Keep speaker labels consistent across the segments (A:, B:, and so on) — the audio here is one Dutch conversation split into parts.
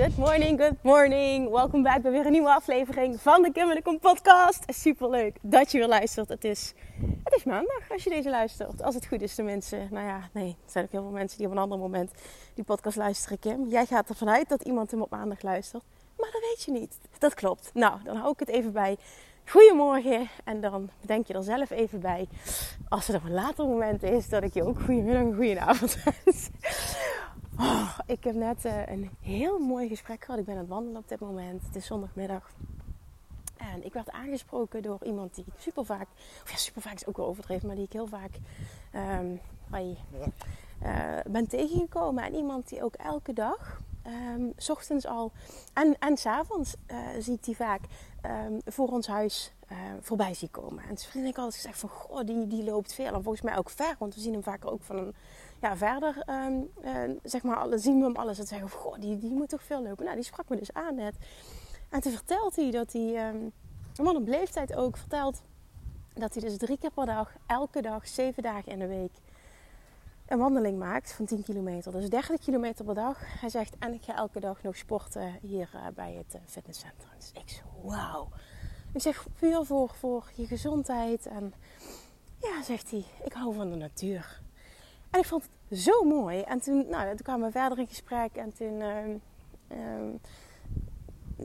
A: Good morning, good morning. Welkom bij weer een nieuwe aflevering van de Kim Kom podcast. Super leuk dat je weer luistert. Het is, het is maandag als je deze luistert. Als het goed is tenminste. Nou ja, nee, er zijn ook heel veel mensen die op een ander moment die podcast luisteren, Kim. Jij gaat ervan uit dat iemand hem op maandag luistert. Maar dat weet je niet. Dat klopt. Nou, dan hou ik het even bij. Goedemorgen. En dan bedenk je er zelf even bij. Als het op een later moment is, dat ik je ook goedemiddag en goedenavond wens. Oh, ik heb net uh, een heel mooi gesprek gehad. Ik ben aan het wandelen op dit moment. Het is zondagmiddag. En ik werd aangesproken door iemand die super vaak, of ja, super vaak is ook wel overdreven, maar die ik heel vaak um, ben tegengekomen. En iemand die ook elke dag, um, s ochtends al en, en s avonds uh, ziet die vaak um, voor ons huis uh, voorbij zie komen. En toen vind ik altijd gezegd van, goh, die, die loopt veel. En volgens mij ook ver, want we zien hem vaker ook van een ja, verder um, uh, zeg maar, zien we hem alles. En zeggen, goh, die, die moet toch veel lopen. Nou, die sprak me dus aan net. En toen vertelt hij dat hij, man op leeftijd ook, vertelt dat hij dus drie keer per dag, elke dag, zeven dagen in de week, een wandeling maakt van 10 kilometer. Dus 30 kilometer per dag. Hij zegt, en ik ga elke dag nog sporten hier uh, bij het uh, fitnesscentrum. Dus ik wauw. Ik zeg, puur voor, voor je gezondheid. En ja, zegt hij, ik hou van de natuur. En ik vond het zo mooi. En toen, nou, toen kwamen we verder in gesprek. En toen uh,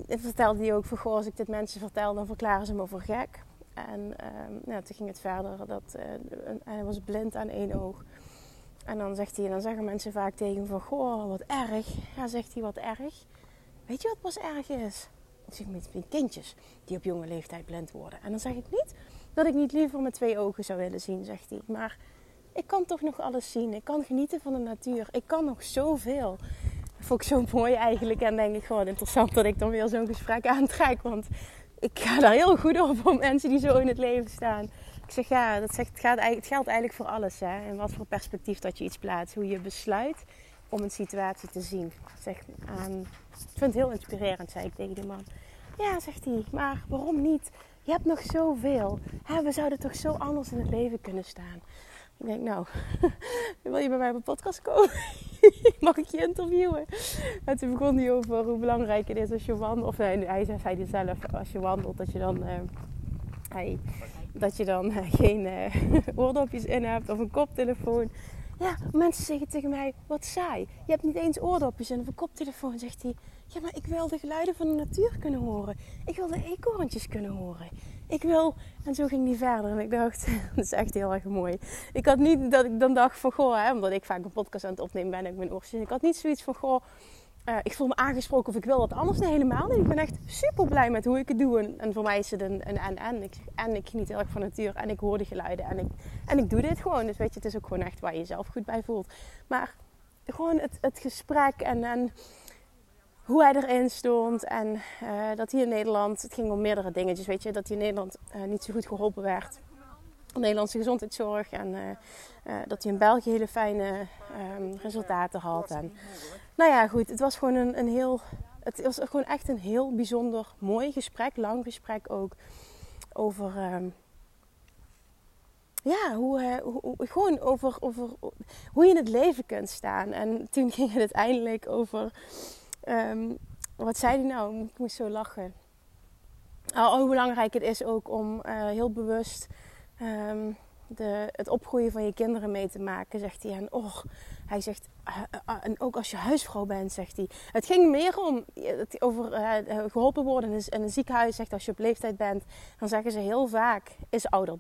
A: uh, vertelde hij ook van... Goh, als ik dit mensen vertel, dan verklaren ze me voor gek. En uh, nou, toen ging het verder. Dat, hij was blind aan één oog. En dan zegt hij... Dan zeggen mensen vaak tegen van... Goh, wat erg. Ja, zegt hij, wat erg. Weet je wat pas erg is? Ik zeg met kindjes die op jonge leeftijd blind worden. En dan zeg ik niet dat ik niet liever met twee ogen zou willen zien, zegt hij. Maar ik kan toch nog alles zien. Ik kan genieten van de natuur. Ik kan nog zoveel. Dat vond ik zo mooi eigenlijk. En denk ik gewoon interessant dat ik dan weer zo'n gesprek aantrek. Want ik ga daar heel goed op voor mensen die zo in het leven staan. Ik zeg ja, dat zegt, het, gaat, geldt eigenlijk voor alles. Hè? En wat voor perspectief dat je iets plaatst. Hoe je besluit om een situatie te zien. Zeg, um, ik vind het heel inspirerend, zei ik tegen die man. Ja, zegt hij, maar waarom niet? Je hebt nog zoveel. Hè, we zouden toch zo anders in het leven kunnen staan. Ik denk, nou, wil je bij mij op een podcast komen? Mag ik je interviewen? En toen begon hij over hoe belangrijk het is als je wandelt. Of hij zei, zei zelf, als je wandelt, dat je dan, uh, hij, dat je dan uh, geen uh, oordopjes in hebt of een koptelefoon. Ja, mensen zeggen tegen mij, wat saai. Je hebt niet eens oordopjes en een koptelefoon, zegt hij. Ja, maar ik wil de geluiden van de natuur kunnen horen. Ik wil de eekhoorntjes kunnen horen. Ik wil... En zo ging die verder. En ik dacht, dat is echt heel erg mooi. Ik had niet dat ik dan dacht van, goh, hè, omdat ik vaak een podcast aan het opnemen ben en ik mijn oortjes. Ik had niet zoiets van, goh, uh, ik voel me aangesproken of ik wil dat anders. Nee, helemaal niet. Ik ben echt super blij met hoe ik het doe. En, en voor mij is het een en-en. Ik, en ik geniet heel erg van natuur. En ik hoor de geluiden. En ik, en ik doe dit gewoon. Dus weet je, het is ook gewoon echt waar je jezelf goed bij voelt. Maar gewoon het, het gesprek en... en hoe hij erin stond. En uh, dat hij in Nederland, het ging om meerdere dingetjes, weet je, dat hij in Nederland uh, niet zo goed geholpen werd. Nederlandse gezondheidszorg. En dat hij in België hele fijne um, resultaten had. En, nou ja, goed, het was gewoon een, een heel. Het was gewoon echt een heel bijzonder mooi gesprek, lang gesprek ook. Over. Um, ja, hoe, hoe, hoe, gewoon over, over hoe je in het leven kunt staan. En toen ging het uiteindelijk over Um, wat zei hij nou? Ik moest zo lachen. Oh, hoe belangrijk het is ook om uh, heel bewust um, de, het opgroeien van je kinderen mee te maken, zegt hij. En oh, hij zegt, uh, uh, en ook als je huisvrouw bent, zegt hij. Het ging meer om over geholpen worden in een, ziekenhuis. Zegt als je op leeftijd bent, dan zeggen ze heel vaak, is ouder,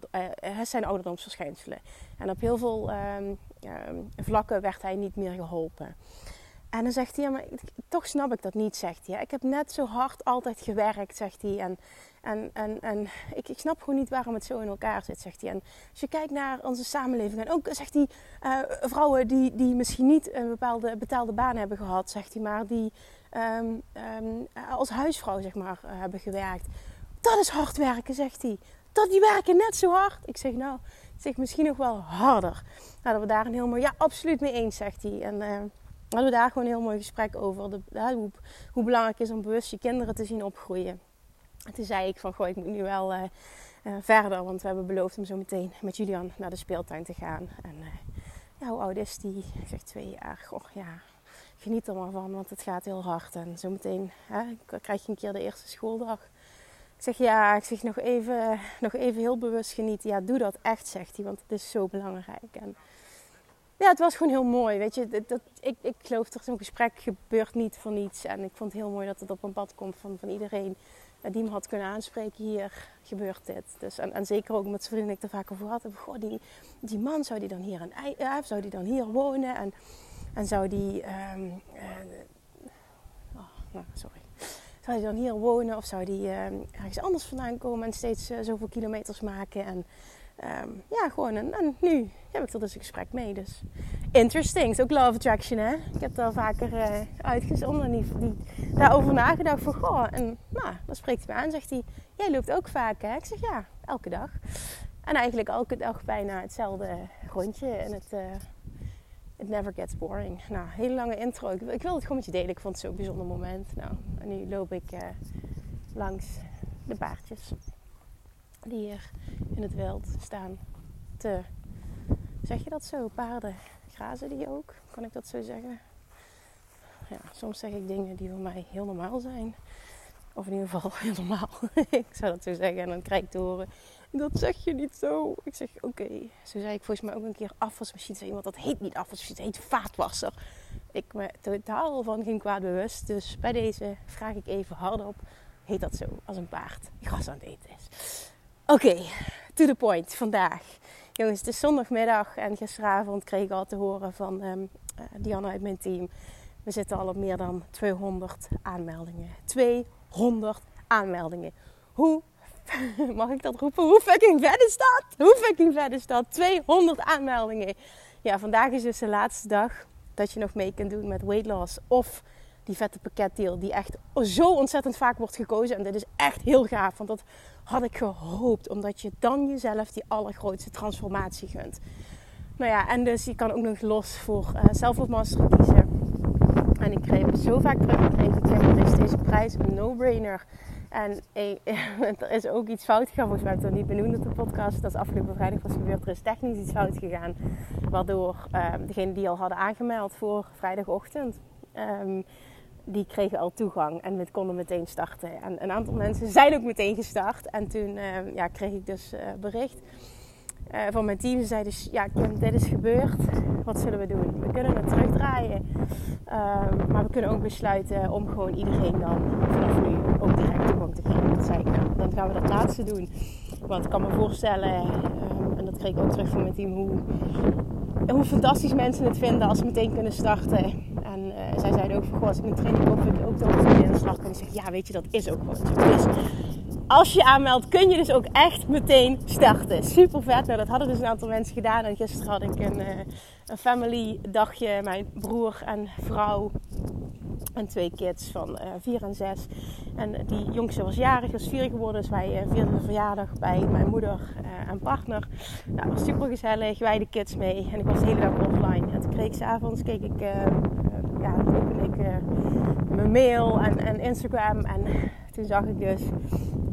A: zijn ouderdomsverschijnselen. En op heel veel um, vlakken werd hij niet meer geholpen. En dan zegt hij, ja, maar toch snap ik dat niet, zegt hij. Ik heb net zo hard altijd gewerkt, zegt hij. En, en, en, en ik, ik snap gewoon niet waarom het zo in elkaar zit, zegt hij. En als je kijkt naar onze samenleving, en ook, zegt hij, uh, vrouwen die, die misschien niet een bepaalde betaalde baan hebben gehad, zegt hij, maar die um, um, als huisvrouw, zeg maar, uh, hebben gewerkt. Dat is hard werken, zegt hij. Dat die werken net zo hard. Ik zeg, nou, zeg misschien nog wel harder. Nou, dat we daar een heel mooi, ja, absoluut mee eens, zegt hij. En uh, hadden we daar gewoon een heel mooi gesprek over. De, hoe, hoe, belangrijk is om bewust je kinderen te zien opgroeien. En toen zei ik van, goh, ik moet nu wel uh, uh, verder. Want we hebben beloofd om zo meteen met Julian naar de speeltuin te gaan. En ja, hoe oud is die? Ik zeg twee jaar. Goh, ja, geniet er maar van, want het gaat heel hard. En zometeen hè, krijg je een keer de eerste schooldag. Ik zeg ja, ik zeg nog even, nog even heel bewust genieten. Ja, doe dat echt, zegt hij, want het is zo belangrijk. En ja, het was gewoon heel mooi. Weet je, dat, dat ik, ik geloof dat zo'n gesprek gebeurt niet voor niets. En ik vond het heel mooi dat het op een pad komt van, van iedereen die me had kunnen aanspreken. Hier gebeurt dit. Dus, en, en zeker ook met zijn vrienden ik er vaak over had. Goh, die, die man, zou die dan hier, een, uh, zou die dan hier wonen? En, en zou die... Um, uh, oh, nou, sorry. Zou die dan hier wonen of zou die uh, ergens anders vandaan komen en steeds uh, zoveel kilometers maken? En um, ja, gewoon. En, nu heb ik er dus een gesprek mee. Dus interesting. Het is ook love attraction, hè? Ik heb daar vaker uh, uitgezonden en die, daarover nagedacht van goh. En nou, dan spreekt hij me aan zegt hij: Jij loopt ook vaak, hè? Ik zeg ja, elke dag. En eigenlijk elke dag bijna hetzelfde rondje. En het, uh, it never gets boring. Nou, hele lange intro. Ik, ik wil het gewoon met je delen. Ik vond het zo'n bijzonder moment. Nou, en nu loop ik uh, langs de paardjes die hier in het wild staan te. Zeg je dat zo? Paarden grazen die ook? Kan ik dat zo zeggen? Ja, soms zeg ik dingen die voor mij heel normaal zijn. Of in ieder geval heel normaal. ik zou dat zo zeggen. En dan krijg ik te horen. Dat zeg je niet zo. Ik zeg oké. Zo zei ik volgens mij ook een keer afwasmachine. Zei iemand dat heet niet afwasmachine. Het heet vaatwasser. Ik me totaal van geen kwaad bewust. Dus bij deze vraag ik even hardop. Heet dat zo als een paard gras aan het eten is. Oké, to the point vandaag. Jongens, het is zondagmiddag en gisteravond kreeg ik al te horen van um, uh, Diana uit mijn team. We zitten al op meer dan 200 aanmeldingen. 200 aanmeldingen. Hoe, mag ik dat roepen? Hoe fucking vet is dat? Hoe fucking vet is dat? 200 aanmeldingen. Ja, vandaag is dus de laatste dag dat je nog mee kunt doen met weight loss of die vette pakketdeal die echt zo ontzettend vaak wordt gekozen. En dit is echt heel gaaf, want dat had ik gehoopt. Omdat je dan jezelf die allergrootste transformatie gunt. Nou ja, en dus je kan ook nog los voor uh, zelfopmaster kiezen. En ik kreeg zo vaak teruggekregen. Ik zeg, is deze prijs een no-brainer. En er is ook iets fout gegaan. Volgens mij heb ik het niet benoemd op de podcast. Dat is afgelopen vrijdag was gebeurd. Er is technisch iets fout gegaan. Waardoor uh, degene die al hadden aangemeld voor vrijdagochtend... Um, die kregen al toegang en we konden meteen starten. En een aantal mensen zijn ook meteen gestart. En toen uh, ja, kreeg ik dus uh, bericht uh, van mijn team. Ze zeiden, dus, ja Kim, dit is gebeurd. Wat zullen we doen? We kunnen het terugdraaien. Ehm, maar we kunnen ook besluiten om gewoon iedereen dan vanaf nu ook direct toegang te geven. Dat zei ik, nou, dan gaan we dat laatste doen. Want ik kan me voorstellen, ehm, en dat kreeg ik ook terug van mijn team, hoe, hoe fantastisch mensen het vinden als ze meteen kunnen starten uh, zij zeiden ook van, goh, als ik mijn training ook, ook door in de slag kan. Ik zeg, ja, weet je, dat is ook zo. Dus als je aanmeldt, kun je dus ook echt meteen starten. Super vet. Nou, dat hadden dus een aantal mensen gedaan. En gisteren had ik een, uh, een family dagje. Mijn broer en vrouw en twee kids van uh, vier en zes. En die jongste was jarig, was vier geworden. Dus wij uh, vierden de verjaardag bij mijn moeder uh, en partner. Nou, was super gezellig. Wij de kids mee. En ik was de hele dag offline. En toen kreeg ik s'avonds, keek ik ja, opende ik uh, mijn mail en, en, Instagram. En toen zag ik dus,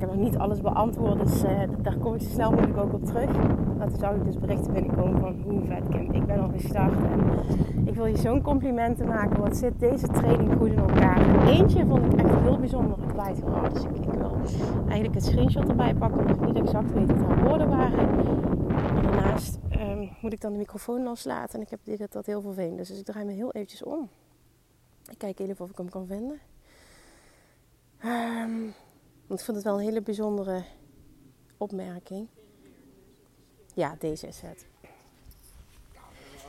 A: heb nog niet alles beantwoord, dus uh, daar kom ik zo snel mogelijk ook op terug. Maar toen zag ik dus berichten binnenkomen van hoe vet Kim, ik ben al gestart. En ik wil je zo'n complimenten maken, wat zit deze training goed in elkaar. En eentje vond ik echt heel bijzonder, ik blijf heel hard. Dus ik, ik, wil eigenlijk het screenshot erbij pakken, omdat ik niet exact weet wat haar woorden waren. En daarnaast um, moet ik dan de microfoon loslaten en ik heb dit dat heel vervelend. Dus ik draai me heel eventjes om. Ik kijk even of ik hem kan vinden. Um, want ik vind het wel een hele bijzondere opmerking. Ja, deze is het.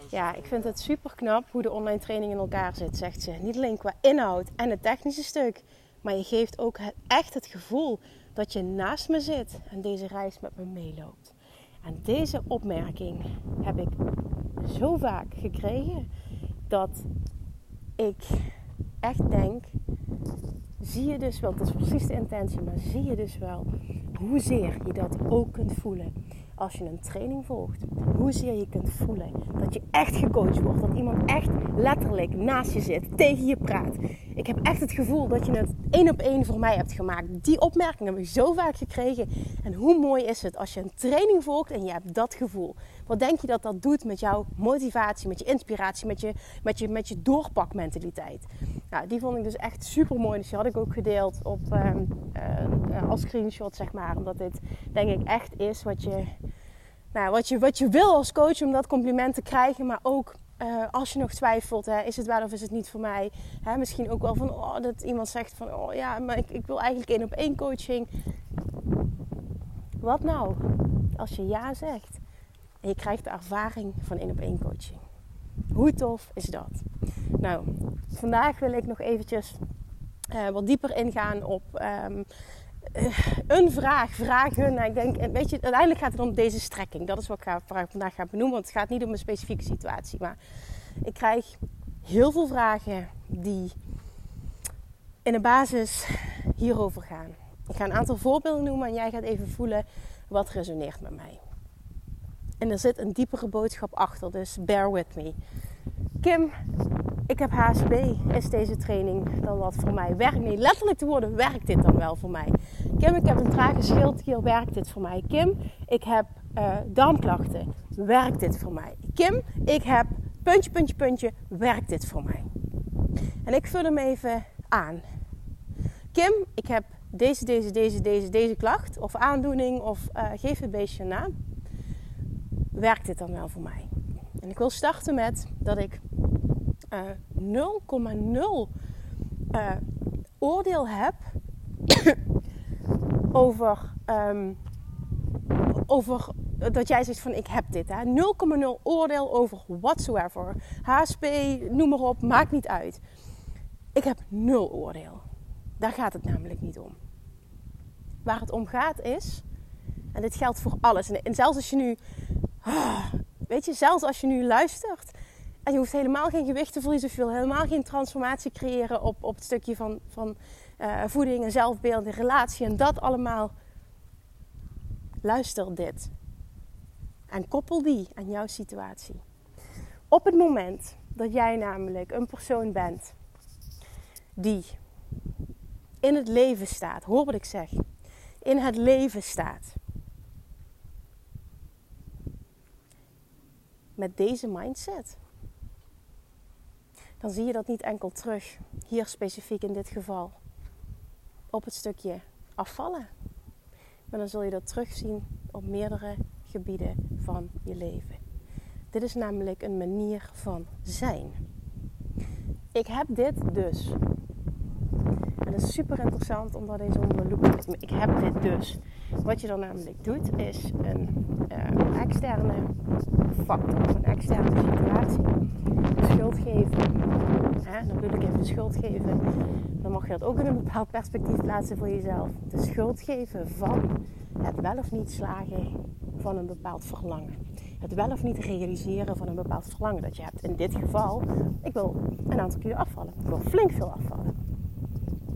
A: ja, ik vind het super knap hoe de online training in elkaar zit, zegt ze. Niet alleen qua inhoud en het technische stuk, maar je geeft ook echt het gevoel dat je naast me zit en deze reis met me meeloopt. En deze opmerking heb ik zo vaak gekregen dat ik echt denk: zie je dus wel, het is precies de intentie, maar zie je dus wel hoezeer je dat ook kunt voelen als je een training volgt, hoezeer je kunt voelen dat je echt gecoacht wordt. Dat iemand echt letterlijk naast je zit, tegen je praat. Ik heb echt het gevoel dat je het één op één voor mij hebt gemaakt. Die opmerking heb ik zo vaak gekregen. En hoe mooi is het als je een training volgt en je hebt dat gevoel. Wat denk je dat dat doet met jouw motivatie, met je inspiratie, met je, met je, met je doorpakmentaliteit? Nou, die vond ik dus echt super mooi. Dus die had ik ook gedeeld op, uh, uh, als screenshot, zeg maar. Omdat dit denk ik echt is wat je, nou, wat je, wat je wil als coach om dat compliment te krijgen. Maar ook uh, als je nog twijfelt, hè, is het wel of is het niet voor mij? Hè, misschien ook wel van oh, dat iemand zegt van oh ja, maar ik, ik wil eigenlijk één op één coaching. Wat nou als je ja zegt en je krijgt de ervaring van één op één coaching? Hoe tof is dat? Nou, vandaag wil ik nog eventjes uh, wat dieper ingaan op um, een vraag, vragen. Ik denk, weet je, uiteindelijk gaat het om deze strekking. Dat is wat ik ga, vandaag ga benoemen, want het gaat niet om een specifieke situatie. Maar ik krijg heel veel vragen die in de basis hierover gaan. Ik ga een aantal voorbeelden noemen en jij gaat even voelen wat resoneert met mij. En er zit een diepere boodschap achter, dus bear with me. Kim, ik heb HSP. Is deze training dan wat voor mij? Werkt niet letterlijk te worden, werkt dit dan wel voor mij? Kim, ik heb een trage schildklier. Werkt dit voor mij? Kim, ik heb uh, darmklachten. Werkt dit voor mij? Kim, ik heb puntje, puntje, puntje. Werkt dit voor mij? En ik vul hem even aan. Kim, ik heb deze, deze, deze, deze, deze klacht of aandoening of uh, geef het beestje een naam. Werkt dit dan wel voor mij? En ik wil starten met dat ik 0,0 uh, oordeel heb over, um, over dat jij zegt van ik heb dit. 0,0 oordeel over whatsoever. HSP, noem maar op, maakt niet uit. Ik heb nul oordeel. Daar gaat het namelijk niet om. Waar het om gaat is, en dit geldt voor alles. En zelfs als je nu, ah, weet je, zelfs als je nu luistert en je hoeft helemaal geen gewicht te verliezen of je wil helemaal geen transformatie creëren op, op het stukje van, van uh, voeding en zelfbeeld en relatie en dat allemaal. Luister dit. En koppel die aan jouw situatie. Op het moment dat jij namelijk een persoon bent die in het leven staat, hoor wat ik zeg, in het leven staat. Met deze mindset dan zie je dat niet enkel terug, hier specifiek in dit geval, op het stukje afvallen. Maar dan zul je dat terugzien op meerdere gebieden van je leven. Dit is namelijk een manier van zijn. Ik heb dit dus. En dat is super interessant om dat eens onder de loep te Ik heb dit dus. Wat je dan namelijk doet, is een uh, externe factor, een externe situatie, geven. Hè, dan bedoel ik even schuld geven. Dan mag je dat ook in een bepaald perspectief plaatsen voor jezelf. De schuld geven van het wel of niet slagen van een bepaald verlangen. Het wel of niet realiseren van een bepaald verlangen dat je hebt. In dit geval, ik wil een aantal kilo afvallen. Ik wil flink veel afvallen.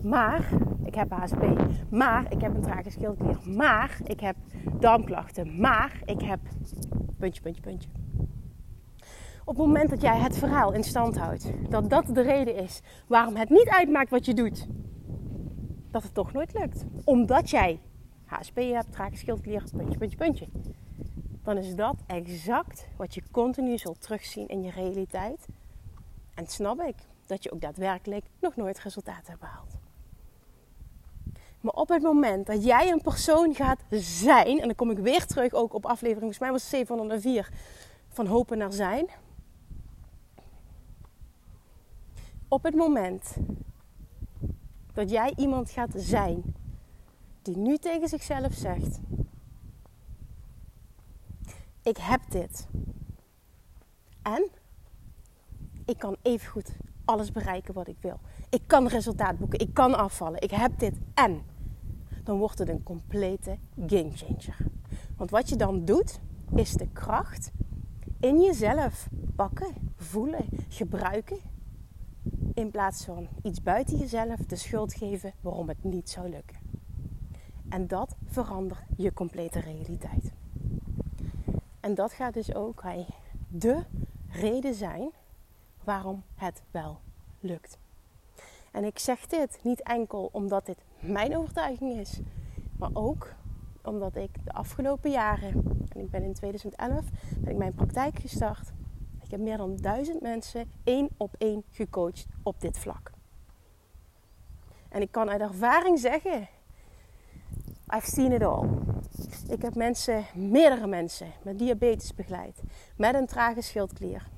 A: Maar ik heb HSP. Maar ik heb een trage schildklier. Maar ik heb darmklachten. Maar ik heb puntje, puntje, puntje. Op het moment dat jij het verhaal in stand houdt, dat dat de reden is waarom het niet uitmaakt wat je doet, dat het toch nooit lukt. Omdat jij HSP hebt, trage schildklier, puntje, puntje, puntje. Dan is dat exact wat je continu zult terugzien in je realiteit. En snap ik dat je ook daadwerkelijk nog nooit resultaten hebt behaald. Maar op het moment dat jij een persoon gaat zijn, en dan kom ik weer terug ook op aflevering, volgens mij was het 704, van hopen naar zijn. Op het moment dat jij iemand gaat zijn die nu tegen zichzelf zegt: Ik heb dit. En ik kan evengoed alles bereiken wat ik wil. Ik kan resultaat boeken, ik kan afvallen, ik heb dit en. Dan wordt het een complete gamechanger. Want wat je dan doet, is de kracht in jezelf pakken, voelen, gebruiken. In plaats van iets buiten jezelf de schuld geven waarom het niet zou lukken. En dat verandert je complete realiteit. En dat gaat dus ook hey, de reden zijn waarom het wel lukt. En ik zeg dit niet enkel omdat dit mijn overtuiging is, maar ook omdat ik de afgelopen jaren, en ik ben in 2011, ben ik mijn praktijk gestart. Ik heb meer dan duizend mensen één op één gecoacht op dit vlak. En ik kan uit ervaring zeggen, I've seen it all. Ik heb mensen, meerdere mensen, met diabetes begeleid, met een trage schildklier,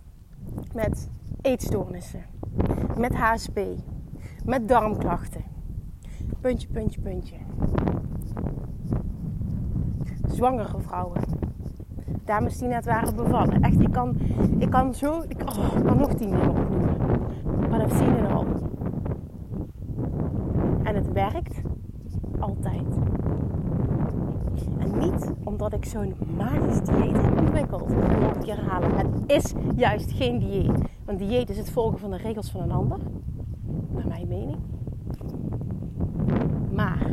A: met eetstoornissen, met HSP, met darmklachten. Puntje, puntje, puntje. Zwangere vrouwen. Dames die net waren bevallen. Echt, ik kan, ik kan zo, ik, oh, kan nog tien dingen opnoemen. Maar dat zien we al. En het werkt altijd. En niet omdat ik zo'n magisch dieet heb ontwikkeld. Ik moet herhalen. Het is juist geen dieet. Want dieet is het volgen van de regels van een ander. Naar mijn mening. Maar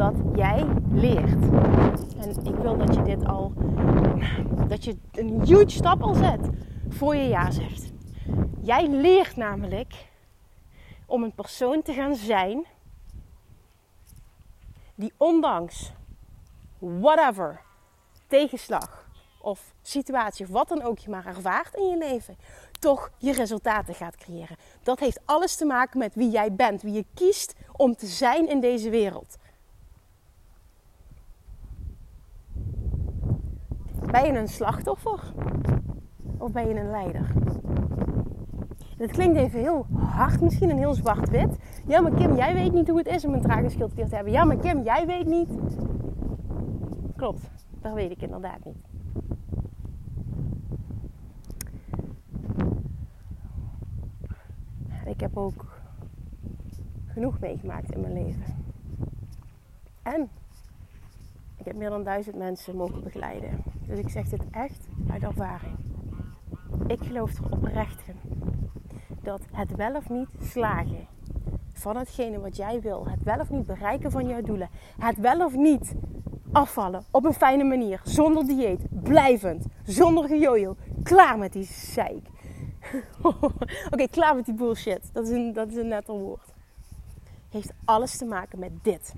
A: omdat jij leert. En ik wil dat je dit al. Dat je een huge stap al zet. Voor je ja zegt. Jij leert namelijk om een persoon te gaan zijn. Die ondanks whatever tegenslag of situatie of wat dan ook je maar ervaart in je leven, toch je resultaten gaat creëren. Dat heeft alles te maken met wie jij bent, wie je kiest om te zijn in deze wereld. Ben je een slachtoffer of ben je een leider? Het klinkt even heel hard misschien en heel zwart-wit. Ja, maar Kim, jij weet niet hoe het is om een trage schildklier te hebben. Ja, maar Kim, jij weet niet. Klopt, dat weet ik inderdaad niet. Ik heb ook genoeg meegemaakt in mijn leven. En ik heb meer dan duizend mensen mogen begeleiden. Dus ik zeg dit echt uit ervaring. Ik geloof er oprecht in dat het wel of niet slagen van hetgene wat jij wil, het wel of niet bereiken van jouw doelen, het wel of niet afvallen op een fijne manier, zonder dieet, blijvend, zonder gejojo, klaar met die zeik. Oké, klaar met die bullshit. Dat is een, dat is een netter woord. Heeft alles te maken met dit.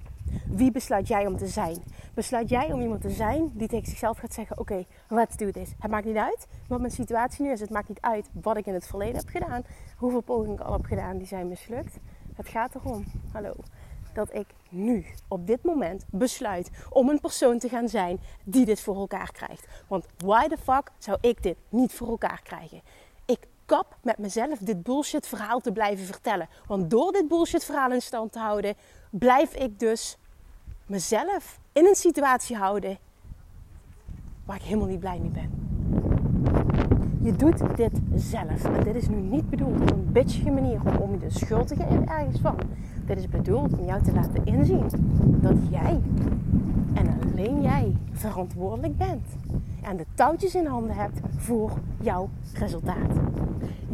A: Wie besluit jij om te zijn? Besluit jij om iemand te zijn die tegen zichzelf gaat zeggen: Oké, let's do this. Het maakt niet uit wat mijn situatie nu is. Het maakt niet uit wat ik in het verleden heb gedaan. Hoeveel pogingen ik al heb gedaan die zijn mislukt. Het gaat erom, hallo, dat ik nu, op dit moment, besluit om een persoon te gaan zijn die dit voor elkaar krijgt. Want why the fuck zou ik dit niet voor elkaar krijgen? Ik kap met mezelf dit bullshit verhaal te blijven vertellen. Want door dit bullshit verhaal in stand te houden, blijf ik dus mezelf in een situatie houden waar ik helemaal niet blij mee ben. Je doet dit zelf. En dit is nu niet bedoeld op een bitchige manier om je de schuld te geven ergens van. Dit is bedoeld om jou te laten inzien dat jij en alleen jij verantwoordelijk bent. En de touwtjes in handen hebt voor jouw resultaat.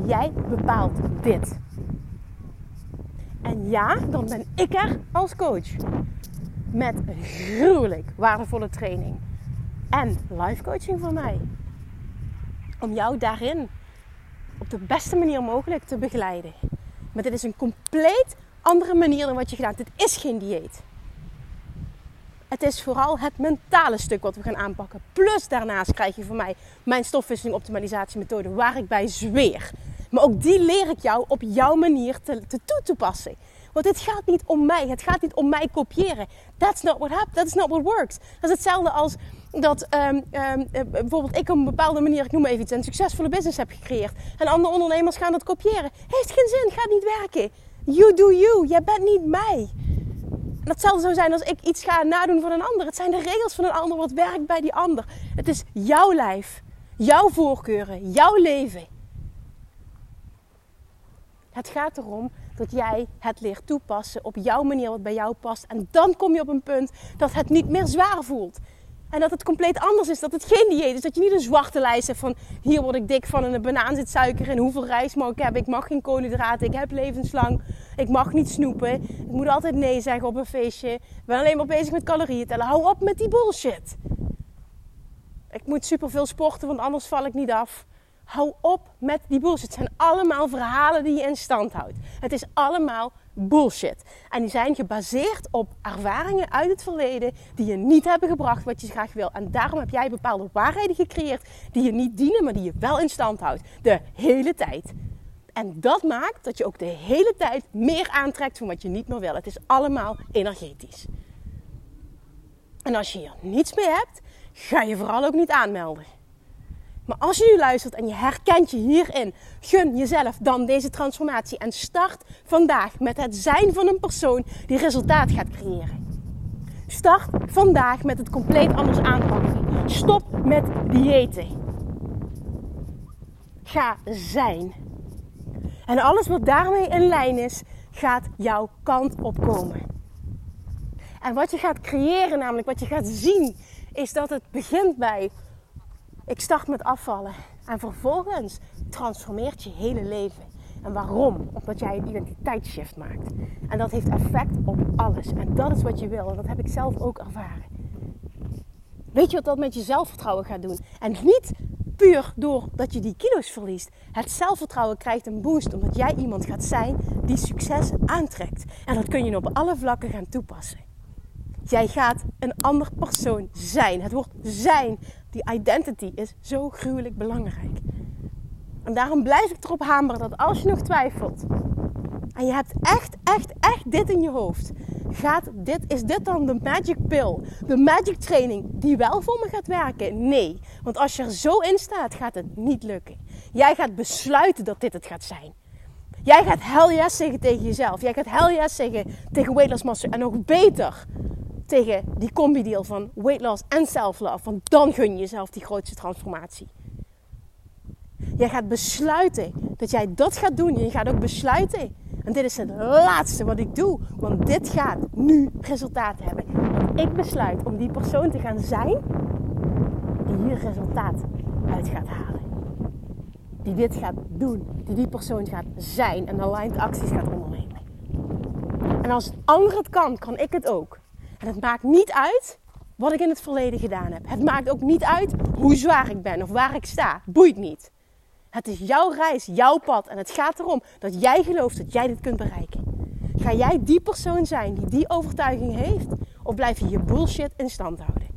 A: Jij bepaalt dit. En ja, dan ben ik er als coach. Met gruwelijk waardevolle training. En live coaching van mij. Om jou daarin op de beste manier mogelijk te begeleiden. Maar dit is een compleet andere manier dan wat je gedaan hebt. Dit is geen dieet. Het is vooral het mentale stuk wat we gaan aanpakken. Plus daarnaast krijg je van mij mijn stofwisseling optimalisatiemethode waar ik bij zweer. Maar ook die leer ik jou op jouw manier te, te toe te passen. Want het gaat niet om mij. Het gaat niet om mij kopiëren. That's not what happens. That's not what works. Dat is hetzelfde als dat um, um, bijvoorbeeld ik op een bepaalde manier, ik noem even iets, een succesvolle business heb gecreëerd. En andere ondernemers gaan dat kopiëren. Heeft geen zin, gaat niet werken. You do you. Jij bent niet mij. Hetzelfde zou zijn als ik iets ga nadoen van een ander. Het zijn de regels van een ander wat werkt bij die ander. Het is jouw lijf, jouw voorkeuren, jouw leven. Het gaat erom dat jij het leert toepassen op jouw manier wat bij jou past. En dan kom je op een punt dat het niet meer zwaar voelt. En dat het compleet anders is. Dat het geen dieet is. Dat je niet een zwarte lijst hebt van hier word ik dik van en een banaan zit suiker in. Hoeveel rijst mag ik? Ik mag geen koolhydraten. Ik heb levenslang. Ik mag niet snoepen. Ik moet altijd nee zeggen op een feestje. Ik ben alleen maar bezig met calorieën tellen. Hou op met die bullshit. Ik moet superveel sporten, want anders val ik niet af. Hou op met die bullshit. Het zijn allemaal verhalen die je in stand houdt. Het is allemaal bullshit. En die zijn gebaseerd op ervaringen uit het verleden die je niet hebben gebracht wat je graag wil. En daarom heb jij bepaalde waarheden gecreëerd die je niet dienen, maar die je wel in stand houdt. De hele tijd. En dat maakt dat je ook de hele tijd meer aantrekt van wat je niet meer wil. Het is allemaal energetisch. En als je hier niets mee hebt, ga je vooral ook niet aanmelden. Maar als je nu luistert en je herkent je hierin, gun jezelf dan deze transformatie en start vandaag met het zijn van een persoon die resultaat gaat creëren. Start vandaag met het compleet anders aanpakken. Stop met diëten. Ga zijn. En alles wat daarmee in lijn is, gaat jouw kant opkomen. En wat je gaat creëren, namelijk wat je gaat zien, is dat het begint bij ik start met afvallen. En vervolgens transformeert je hele leven. En waarom? Omdat jij een identiteitsshift maakt. En dat heeft effect op alles. En dat is wat je wil. En dat heb ik zelf ook ervaren. Weet je wat dat met je zelfvertrouwen gaat doen? En niet puur doordat je die kilo's verliest. Het zelfvertrouwen krijgt een boost omdat jij iemand gaat zijn die succes aantrekt. En dat kun je op alle vlakken gaan toepassen. Jij gaat een ander persoon zijn. Het woord zijn, die identity, is zo gruwelijk belangrijk. En daarom blijf ik erop hameren dat als je nog twijfelt en je hebt echt, echt, echt dit in je hoofd, gaat dit, is dit dan de magic pill, de magic training die wel voor me gaat werken? Nee, want als je er zo in staat, gaat het niet lukken. Jij gaat besluiten dat dit het gaat zijn. Jij gaat hell yes zeggen tegen jezelf. Jij gaat hell yes zeggen tegen loss master. En nog beter, tegen die combi-deal van weight loss en self-love. Want dan gun je jezelf die grootste transformatie. Jij gaat besluiten dat jij dat gaat doen. En je gaat ook besluiten. En dit is het laatste wat ik doe. Want dit gaat nu resultaat hebben. Want ik besluit om die persoon te gaan zijn die hier resultaat uit gaat halen. Die dit gaat doen. Die die persoon gaat zijn en aligned acties gaat ondernemen. En als het ander het kan, kan ik het ook. En het maakt niet uit wat ik in het verleden gedaan heb. Het maakt ook niet uit hoe zwaar ik ben of waar ik sta. Boeit niet. Het is jouw reis, jouw pad. En het gaat erom dat jij gelooft dat jij dit kunt bereiken. Ga jij die persoon zijn die die overtuiging heeft? Of blijf je je bullshit in stand houden?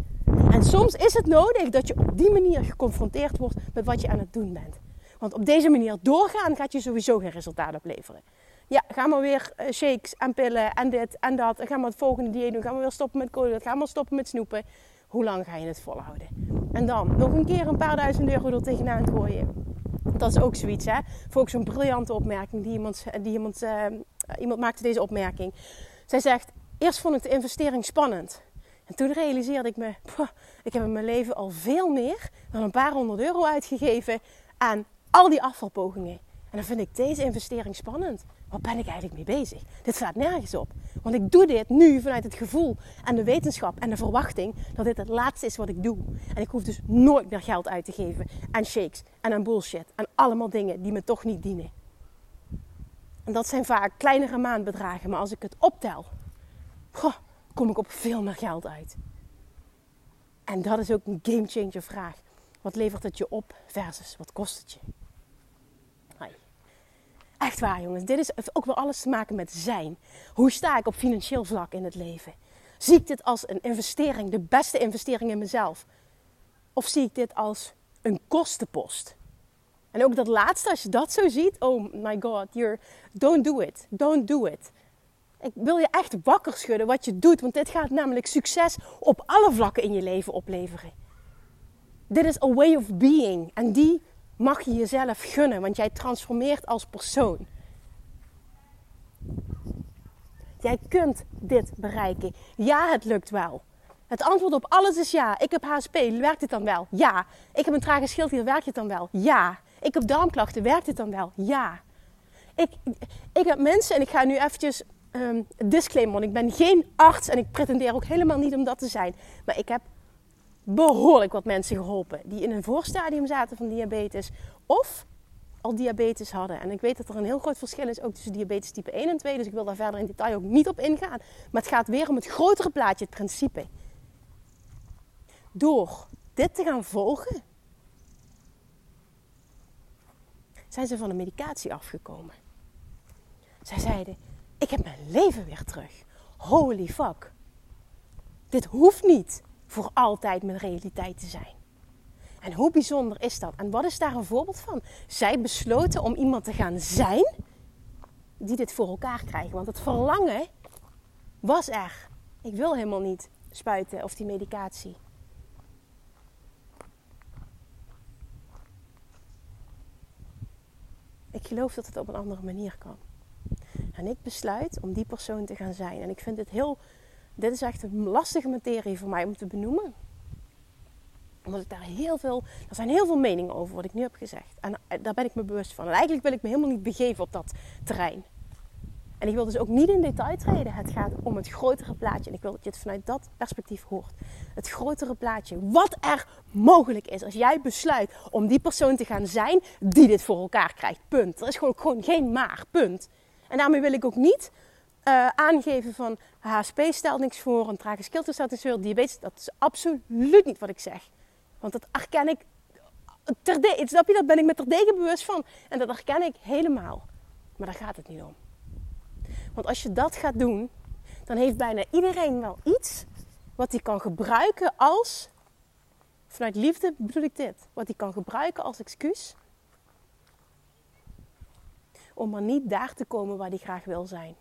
A: En soms is het nodig dat je op die manier geconfronteerd wordt met wat je aan het doen bent. Want op deze manier doorgaan gaat je sowieso geen resultaat opleveren. Ja, ga maar weer eh, shakes en pillen en dit en dat. En ga maar het volgende dieet doen. Ga maar weer stoppen met koolhydraten. Ga maar stoppen met snoepen. Hoe lang ga je het volhouden? En dan nog een keer een paar duizend euro er tegenaan gooien. Dat is ook zoiets, hè? Volgens zo'n briljante opmerking die iemand, die iemand, uh, iemand maakte deze opmerking. Zij zegt: Eerst vond ik de investering spannend. En toen realiseerde ik me: ik heb in mijn leven al veel meer dan een paar honderd euro uitgegeven aan al die afvalpogingen. En dan vind ik deze investering spannend. Wat ben ik eigenlijk mee bezig? Dit slaat nergens op. Want ik doe dit nu vanuit het gevoel en de wetenschap en de verwachting dat dit het laatste is wat ik doe. En ik hoef dus nooit meer geld uit te geven aan shakes en aan bullshit. En allemaal dingen die me toch niet dienen. En dat zijn vaak kleinere maandbedragen. Maar als ik het optel, kom ik op veel meer geld uit. En dat is ook een game changer vraag. Wat levert het je op versus wat kost het je? Echt waar, jongens. Dit is, heeft ook wel alles te maken met zijn. Hoe sta ik op financieel vlak in het leven? Zie ik dit als een investering, de beste investering in mezelf? Of zie ik dit als een kostenpost? En ook dat laatste, als je dat zo ziet, oh my god, you're, don't do it, don't do it. Ik wil je echt wakker schudden wat je doet, want dit gaat namelijk succes op alle vlakken in je leven opleveren. Dit is a way of being en die mag je jezelf gunnen, want jij transformeert als persoon. Jij kunt dit bereiken. Ja, het lukt wel. Het antwoord op alles is ja. Ik heb HSP, werkt dit dan wel? Ja. Ik heb een trage schildklier, werkt dit dan wel? Ja. Ik heb darmklachten, werkt dit dan wel? Ja. ik, ik heb mensen, en ik ga nu eventjes um, disclaimer, ik ben geen arts en ik pretendeer ook helemaal niet om dat te zijn. Maar ik heb behoorlijk wat mensen geholpen die in een voorstadium zaten van diabetes of al diabetes hadden. En ik weet dat er een heel groot verschil is ook tussen diabetes type 1 en 2, dus ik wil daar verder in detail ook niet op ingaan. Maar het gaat weer om het grotere plaatje, het principe. Door dit te gaan volgen, zijn ze van de medicatie afgekomen. Zij zeiden: Ik heb mijn leven weer terug. Holy fuck. Dit hoeft niet voor altijd mijn realiteit te zijn. En hoe bijzonder is dat? En wat is daar een voorbeeld van? Zij besloten om iemand te gaan zijn die dit voor elkaar krijgt. Want het verlangen was er. Ik wil helemaal niet spuiten of die medicatie. Ik geloof dat het op een andere manier kan. En ik besluit om die persoon te gaan zijn. En ik vind het heel. Dit is echt een lastige materie voor mij om te benoemen. Omdat ik daar heel veel. Er zijn heel veel meningen over wat ik nu heb gezegd. En eh, daar ben ik me bewust van. En eigenlijk wil ik me helemaal niet begeven op dat terrein. En ik wil dus ook niet in detail treden. Het gaat om het grotere plaatje. En ik wil dat je het vanuit dat perspectief hoort. Het grotere plaatje. Wat er mogelijk is als jij besluit om die persoon te gaan zijn die dit voor elkaar krijgt. Punt. Er is gewoon, gewoon geen maar. Punt. En daarmee wil ik ook niet uh, aangeven van HSP stelt niks voor, een trage veel, diabetes. Dat is absoluut niet wat ik zeg. Want dat herken ik terdege, snap je, dat ben ik me terdege bewust van. En dat herken ik helemaal. Maar daar gaat het niet om. Want als je dat gaat doen, dan heeft bijna iedereen wel iets wat hij kan gebruiken als, vanuit liefde bedoel ik dit, wat hij kan gebruiken als excuus om maar niet daar te komen waar hij graag wil zijn.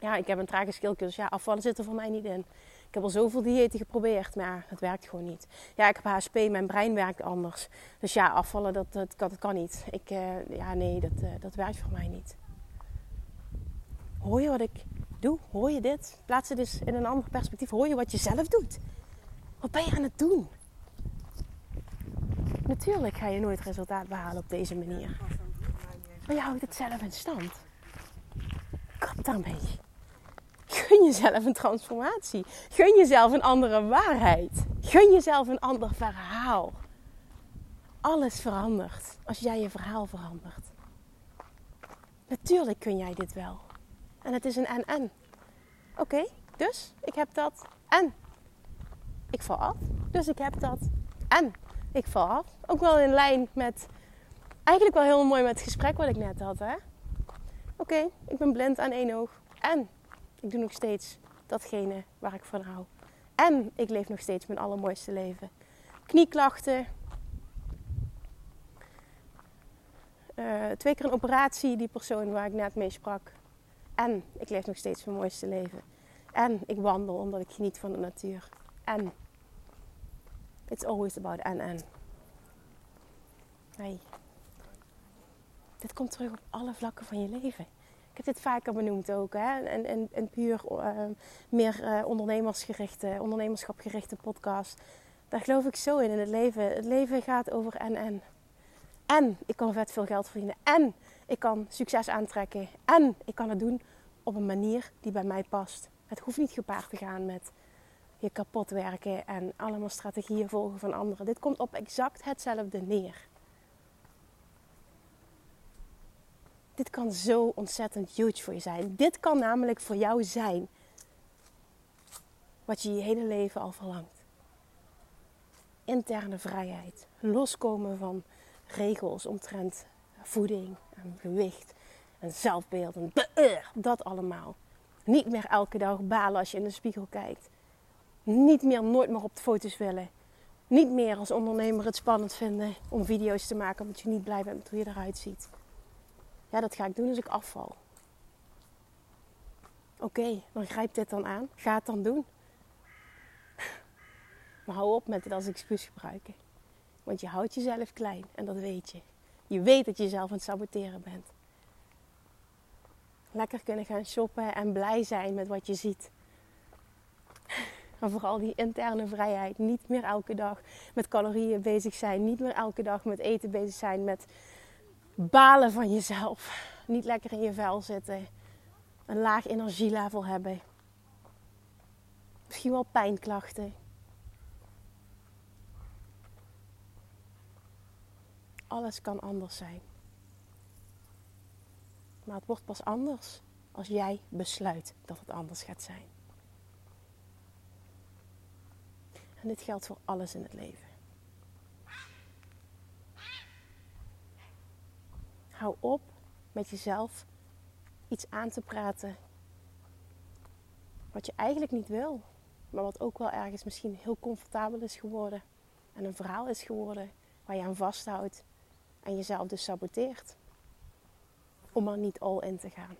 A: Ja, ik heb een trage schildkus. Ja, afvallen zit er voor mij niet in. Ik heb al zoveel diëten geprobeerd, maar het werkt gewoon niet. Ja, ik heb HSP, mijn brein werkt anders. Dus ja, afvallen, dat, dat, kan niet. Ik, uh, ja, nee, dat, uh, dat werkt voor mij niet. Hoor je wat ik doe? Hoor je dit? Plaats het dus in een ander perspectief. Hoor je wat je zelf doet? Wat ben je aan het doen? Natuurlijk ga je nooit resultaat behalen op deze manier. Maar je houdt het zelf in stand. Kap daarmee. Gun jezelf een transformatie. Gun jezelf een andere waarheid. Gun jezelf een ander verhaal. Alles verandert als jij je verhaal verandert. Natuurlijk kun jij dit wel. En het is een en-en. Oké, dus ik heb dat en. Ik val af, dus ik heb dat en. Ik val af. Ook wel in lijn met eigenlijk wel heel mooi met het gesprek wat ik net had. Hè? Oké, ik ben blind aan één oog. En ik doe nog steeds datgene waar ik van hou. En ik leef nog steeds mijn allermooiste leven. Knieklachten. Uh, twee keer een operatie, die persoon waar ik net mee sprak. En ik leef nog steeds mijn mooiste leven. En ik wandel omdat ik geniet van de natuur. En it's always about en en. Hey. Dit komt terug op alle vlakken van je leven. Heb dit vaker benoemd ook. Hè? En, en, en puur uh, meer uh, ondernemersgerichte, ondernemerschapgerichte podcast. Daar geloof ik zo in in het leven. Het leven gaat over en en. En ik kan vet veel geld verdienen. En ik kan succes aantrekken. En ik kan het doen op een manier die bij mij past. Het hoeft niet gepaard te gaan met je kapot werken en allemaal strategieën volgen van anderen. Dit komt op exact hetzelfde neer. Dit kan zo ontzettend huge voor je zijn. Dit kan namelijk voor jou zijn wat je je hele leven al verlangt. Interne vrijheid. Loskomen van regels omtrent voeding en gewicht en zelfbeeld en dat allemaal. Niet meer elke dag balen als je in de spiegel kijkt. Niet meer nooit meer op de foto's willen. Niet meer als ondernemer het spannend vinden om video's te maken omdat je niet blij bent met hoe je eruit ziet. Ja, dat ga ik doen als ik afval. Oké, dan grijp dit dan aan. Ga het dan doen. Maar hou op met het als excuus gebruiken. Want je houdt jezelf klein en dat weet je. Je weet dat je jezelf aan het saboteren bent. Lekker kunnen gaan shoppen en blij zijn met wat je ziet. Maar vooral die interne vrijheid. Niet meer elke dag met calorieën bezig zijn. Niet meer elke dag met eten bezig zijn. Met balen van jezelf. niet lekker in je vel zitten, een laag energielevel hebben, misschien wel pijnklachten. Alles kan anders zijn. Maar het wordt pas anders als jij besluit dat het anders gaat zijn. En dit geldt voor alles in het leven. Hou op met jezelf iets aan te praten wat je eigenlijk niet wil, maar wat ook wel ergens misschien heel comfortabel is geworden en een verhaal is geworden waar je aan vasthoudt en jezelf dus saboteert. Om er niet al in te gaan.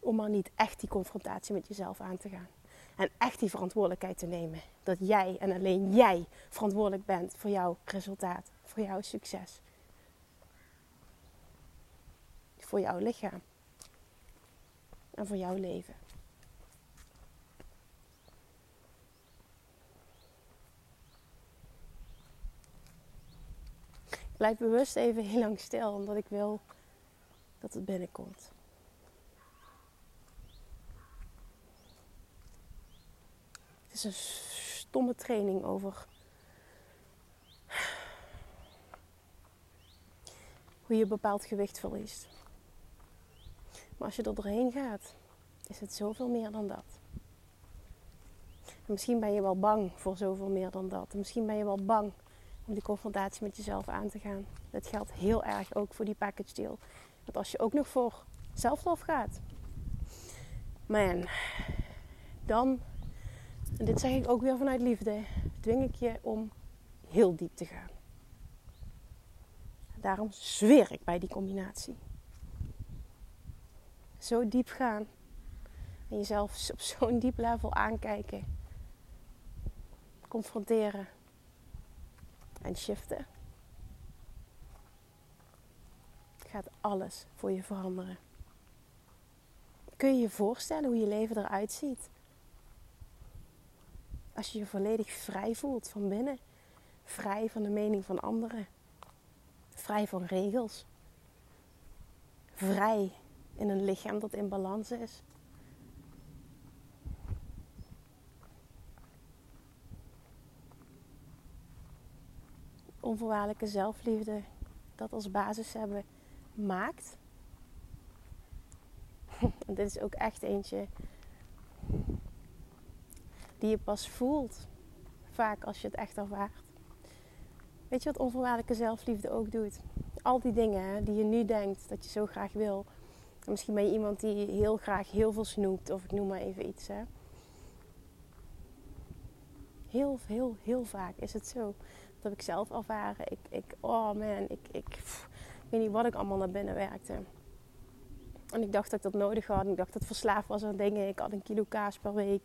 A: Om er niet echt die confrontatie met jezelf aan te gaan. En echt die verantwoordelijkheid te nemen. Dat jij en alleen jij verantwoordelijk bent voor jouw resultaat, voor jouw succes. Voor jouw lichaam. En voor jouw leven. Ik blijf bewust even heel lang stil, omdat ik wil dat het binnenkomt. Het is een stomme training over hoe je bepaald gewicht verliest. Maar als je er doorheen gaat, is het zoveel meer dan dat. En misschien ben je wel bang voor zoveel meer dan dat. En misschien ben je wel bang om die confrontatie met jezelf aan te gaan. Dat geldt heel erg ook voor die package deal. Want als je ook nog voor zelflof gaat, man, dan, en dit zeg ik ook weer vanuit liefde, dwing ik je om heel diep te gaan. Daarom zweer ik bij die combinatie. Zo diep gaan en jezelf op zo'n diep level aankijken, confronteren en shiften. Gaat alles voor je veranderen. Kun je je voorstellen hoe je leven eruit ziet? Als je je volledig vrij voelt van binnen. Vrij van de mening van anderen. Vrij van regels. Vrij in een lichaam dat in balans is. onvoorwaardelijke zelfliefde dat als basis hebben maakt. dit is ook echt eentje die je pas voelt, vaak als je het echt ervaart. Weet je wat onvoorwaardelijke zelfliefde ook doet? Al die dingen die je nu denkt dat je zo graag wil. Misschien ben je iemand die heel graag heel veel snoept, of ik noem maar even iets. Hè. Heel, heel, heel vaak is het zo heb ik zelf ervaren. Ik, ik oh man, ik, ik, weet niet wat ik allemaal naar binnen werkte. En ik dacht dat ik dat nodig had. Ik dacht dat het verslaafd was aan dingen. Ik had een kilo kaas per week.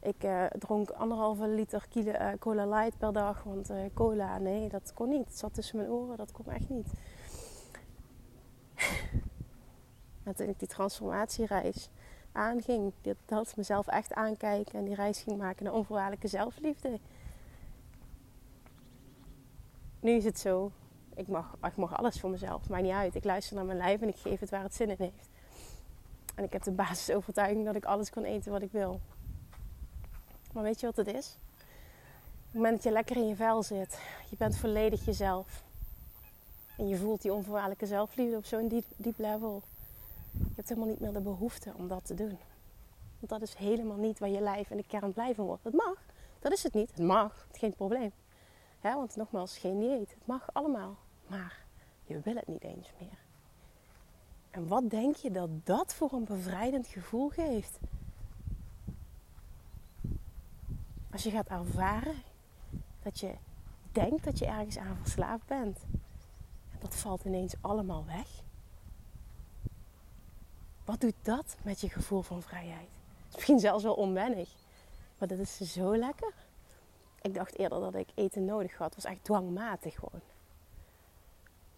A: Ik uh, dronk anderhalve liter kilo, uh, cola light per dag. Want uh, cola, nee, dat kon niet. Het zat tussen mijn oren. Dat kon echt niet. En toen ik die transformatiereis aanging, dat, dat mezelf echt aankijken en die reis ging maken naar onvoorwaardelijke zelfliefde nu is het zo. Ik mag, ik mag alles voor mezelf. Maakt niet uit. Ik luister naar mijn lijf en ik geef het waar het zin in heeft. En ik heb de basisovertuiging dat ik alles kan eten wat ik wil. Maar weet je wat het is? Op het moment dat je lekker in je vel zit, je bent volledig jezelf. En je voelt die onvoorwaardelijke zelfliefde op zo'n diep, diep level. Helemaal niet meer de behoefte om dat te doen. Want dat is helemaal niet waar je lijf en de kern blij van wordt. Het mag, dat is het niet. Het mag, geen probleem. Want nogmaals, geen dieet. Het mag allemaal. Maar je wil het niet eens meer. En wat denk je dat dat voor een bevrijdend gevoel geeft? Als je gaat ervaren dat je denkt dat je ergens aan verslaafd bent. En dat valt ineens allemaal weg. Wat doet dat met je gevoel van vrijheid? Misschien zelfs wel onwennig. Maar dat is zo lekker. Ik dacht eerder dat ik eten nodig had. Het was echt dwangmatig gewoon.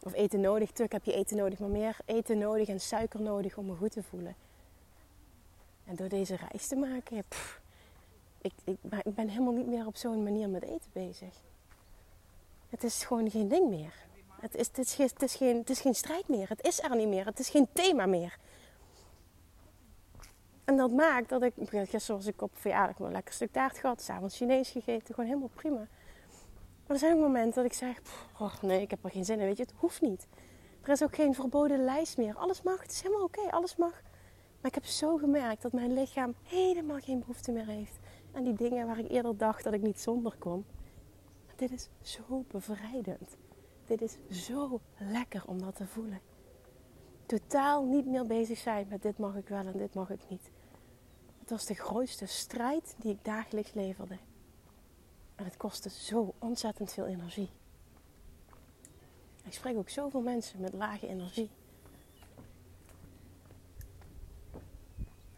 A: Of eten nodig, tuk heb je eten nodig, maar meer eten nodig en suiker nodig om me goed te voelen. En door deze reis te maken, ik, ik, ben helemaal niet meer op zo'n manier met eten bezig. Het is gewoon geen ding meer. Het, is, het, is geen, het is geen strijd meer. Het is er niet meer. Het is geen thema meer. En dat maakt dat ik... Gisteren was ik op verjaardag een lekker stuk taart gehad. S'avonds Chinees gegeten. Gewoon helemaal prima. Maar er zijn ook momenten dat ik zeg... Oh nee, ik heb er geen zin in. Weet je, het hoeft niet. Er is ook geen verboden lijst meer. Alles mag. Het is helemaal oké. alles mag. Maar ik heb zo gemerkt dat mijn lichaam helemaal geen behoefte meer heeft. Aan die dingen waar ik eerder dacht dat ik niet zonder kon. Dit is zo bevrijdend. Dit is zo lekker om dat te voelen. Totaal niet meer bezig zijn met dit mag ik wel en dit mag ik niet. Het was de grootste strijd die ik dagelijks leverde. En het kostte zo ontzettend veel energie. Ik spreek ook zoveel mensen met lage energie.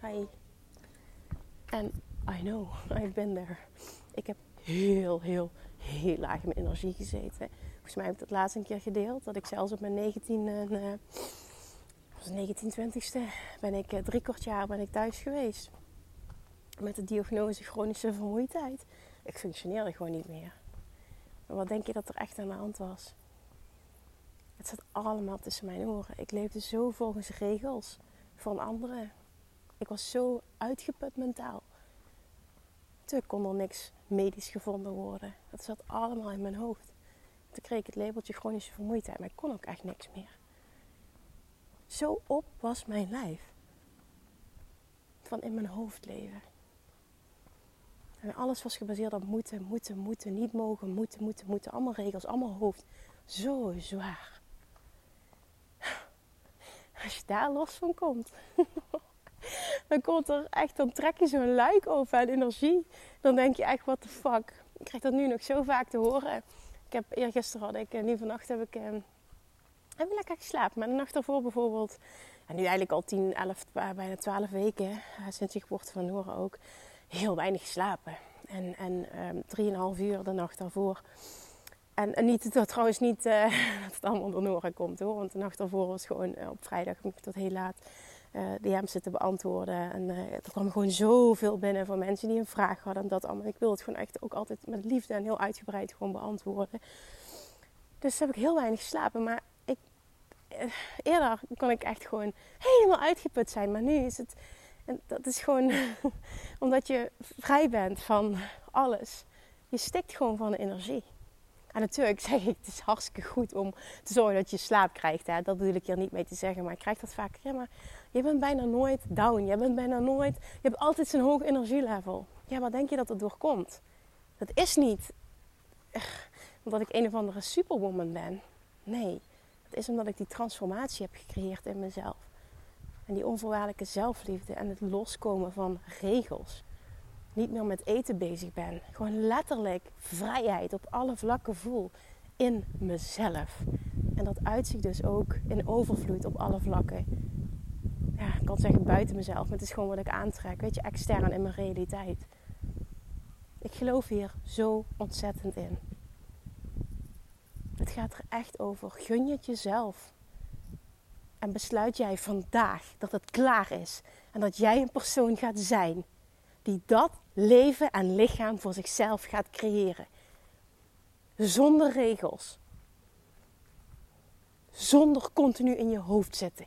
A: Hi. En I know, I've been there. Ik heb heel, heel, heel laag in mijn energie gezeten. Volgens mij heb ik dat laatst een keer gedeeld. Dat ik zelfs op mijn 19 en uh, was 19, 20ste ben ik uh, drie kwart jaar ben ik thuis geweest. Met de diagnose chronische vermoeidheid. Ik functioneerde gewoon niet meer. Wat denk je dat er echt aan de hand was? Het zat allemaal tussen mijn oren. Ik leefde zo volgens regels van anderen. Ik was zo uitgeput mentaal. Toen kon er niks medisch gevonden worden. Dat zat allemaal in mijn hoofd. Toen kreeg ik het labeltje chronische vermoeidheid, maar ik kon ook echt niks meer. Zo op was mijn lijf. Van in mijn hoofd leven. En alles was gebaseerd op moeten, moeten, moeten, niet mogen, moeten, moeten, moeten. Allemaal regels, allemaal hoofd. Zo zwaar. Als je daar los van komt. dan komt er echt, dan trek je zo'n luik over aan energie. Dan denk je echt, what the fuck. Ik krijg dat nu nog zo vaak te horen. Ik heb eergisteren had ik, en nu vannacht heb ik, eh, heb ik lekker geslapen. Maar de nacht daarvoor bijvoorbeeld, en nu eigenlijk al 10, 11, bijna 12 weken, uh, sinds je geboorte van Noren ook, heel weinig geslapen. En, en um, 3,5 uur de nacht daarvoor. En, en niet, dat trouwens niet uh, dat het allemaal door Nora komt hoor. Want de nacht daarvoor was gewoon uh, op vrijdag tot heel laat uh, DM's zitten beantwoorden. En er kwam gewoon zoveel binnen van mensen die een vraag hadden. En dat allemaal. Ik wil het gewoon echt ook altijd met liefde en heel uitgebreid gewoon beantwoorden. Dus heb ik heel weinig geslapen. Maar ik, eerder kon ik echt gewoon helemaal uitgeput zijn. Maar nu is het... En dat is gewoon omdat je vrij bent van alles. Je stikt gewoon van de energie. En natuurlijk zeg ik, het is hartstikke goed om te zorgen dat je slaap krijgt. Hè. Dat bedoel ik hier niet mee te zeggen. Maar ik krijg dat vaak. Ja, maar je bent bijna nooit down. Je bent bijna nooit... Je hebt altijd zo'n hoog energielevel. Ja, waar denk je dat het door komt? Dat is niet omdat ik een of andere superwoman ben. Nee, het is omdat ik die transformatie heb gecreëerd in mezelf. En die onvoorwaardelijke zelfliefde en het loskomen van regels niet meer met eten bezig ben. Gewoon letterlijk vrijheid op alle vlakken voel in mezelf. En dat uitzicht dus ook in overvloed op alle vlakken. Ja, ik kan zeggen buiten mezelf, maar het is gewoon wat ik aantrek. Weet je, extern in mijn realiteit. Ik geloof hier zo ontzettend in. Het gaat er echt over. Gun je het jezelf. En besluit jij vandaag dat het klaar is. En dat jij een persoon gaat zijn die dat leven en lichaam voor zichzelf gaat creëren. Zonder regels. Zonder continu in je hoofd zitten.